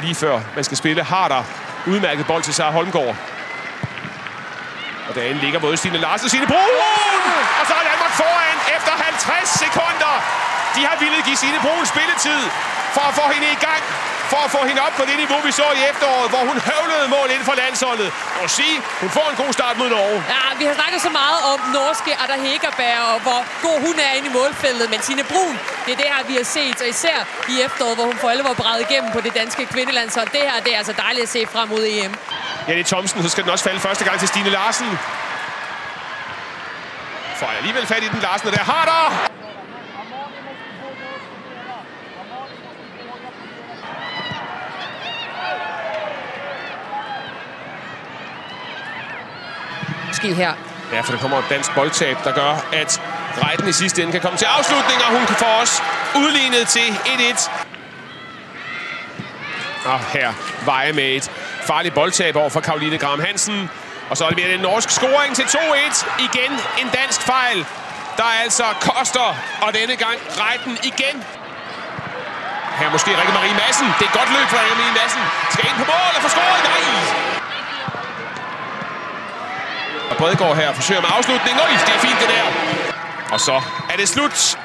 lige før man skal spille, har der udmærket bold til Sarah Holmgaard. Og derinde ligger både Stine Larsen og Signe Brun! Og så er Danmark foran efter 50 sekunder. De har ville give Signe Brun spilletid for at få hende i gang for at få hende op på det niveau, vi så i efteråret, hvor hun høvlede mål inden for landsholdet. Og sige, hun får en god start mod Norge. Ja, vi har snakket så meget om norske Ada Hegerberg, og hvor god hun er inde i målfeltet. Men Tine Brun, det er det her, vi har set, og især i efteråret, hvor hun for alvor brædet igennem på det danske kvindelandshold. Det her, det er altså dejligt at se frem mod EM. Jenny Thomsen, så skal den også falde første gang til Stine Larsen. Får alligevel fat i den Larsen, og der har der! Ske her. Ja, for der kommer et dansk boldtab, der gør, at Reiten i sidste ende kan komme til afslutning, og hun kan få os udlignet til 1-1. Og her veje med et farligt boldtab over for Karoline Graham Hansen. Og så er det mere en norsk scoring til 2-1. Igen en dansk fejl, der altså koster. Og denne gang Reiten igen. Her måske Rikke Marie Madsen. Det er et godt løb for Rikke Marie Madsen. Skal ind på mål og få scoret. Nej! Og Bredgaard her forsøger med afslutning. Og det er fint det der. Og så er det slut.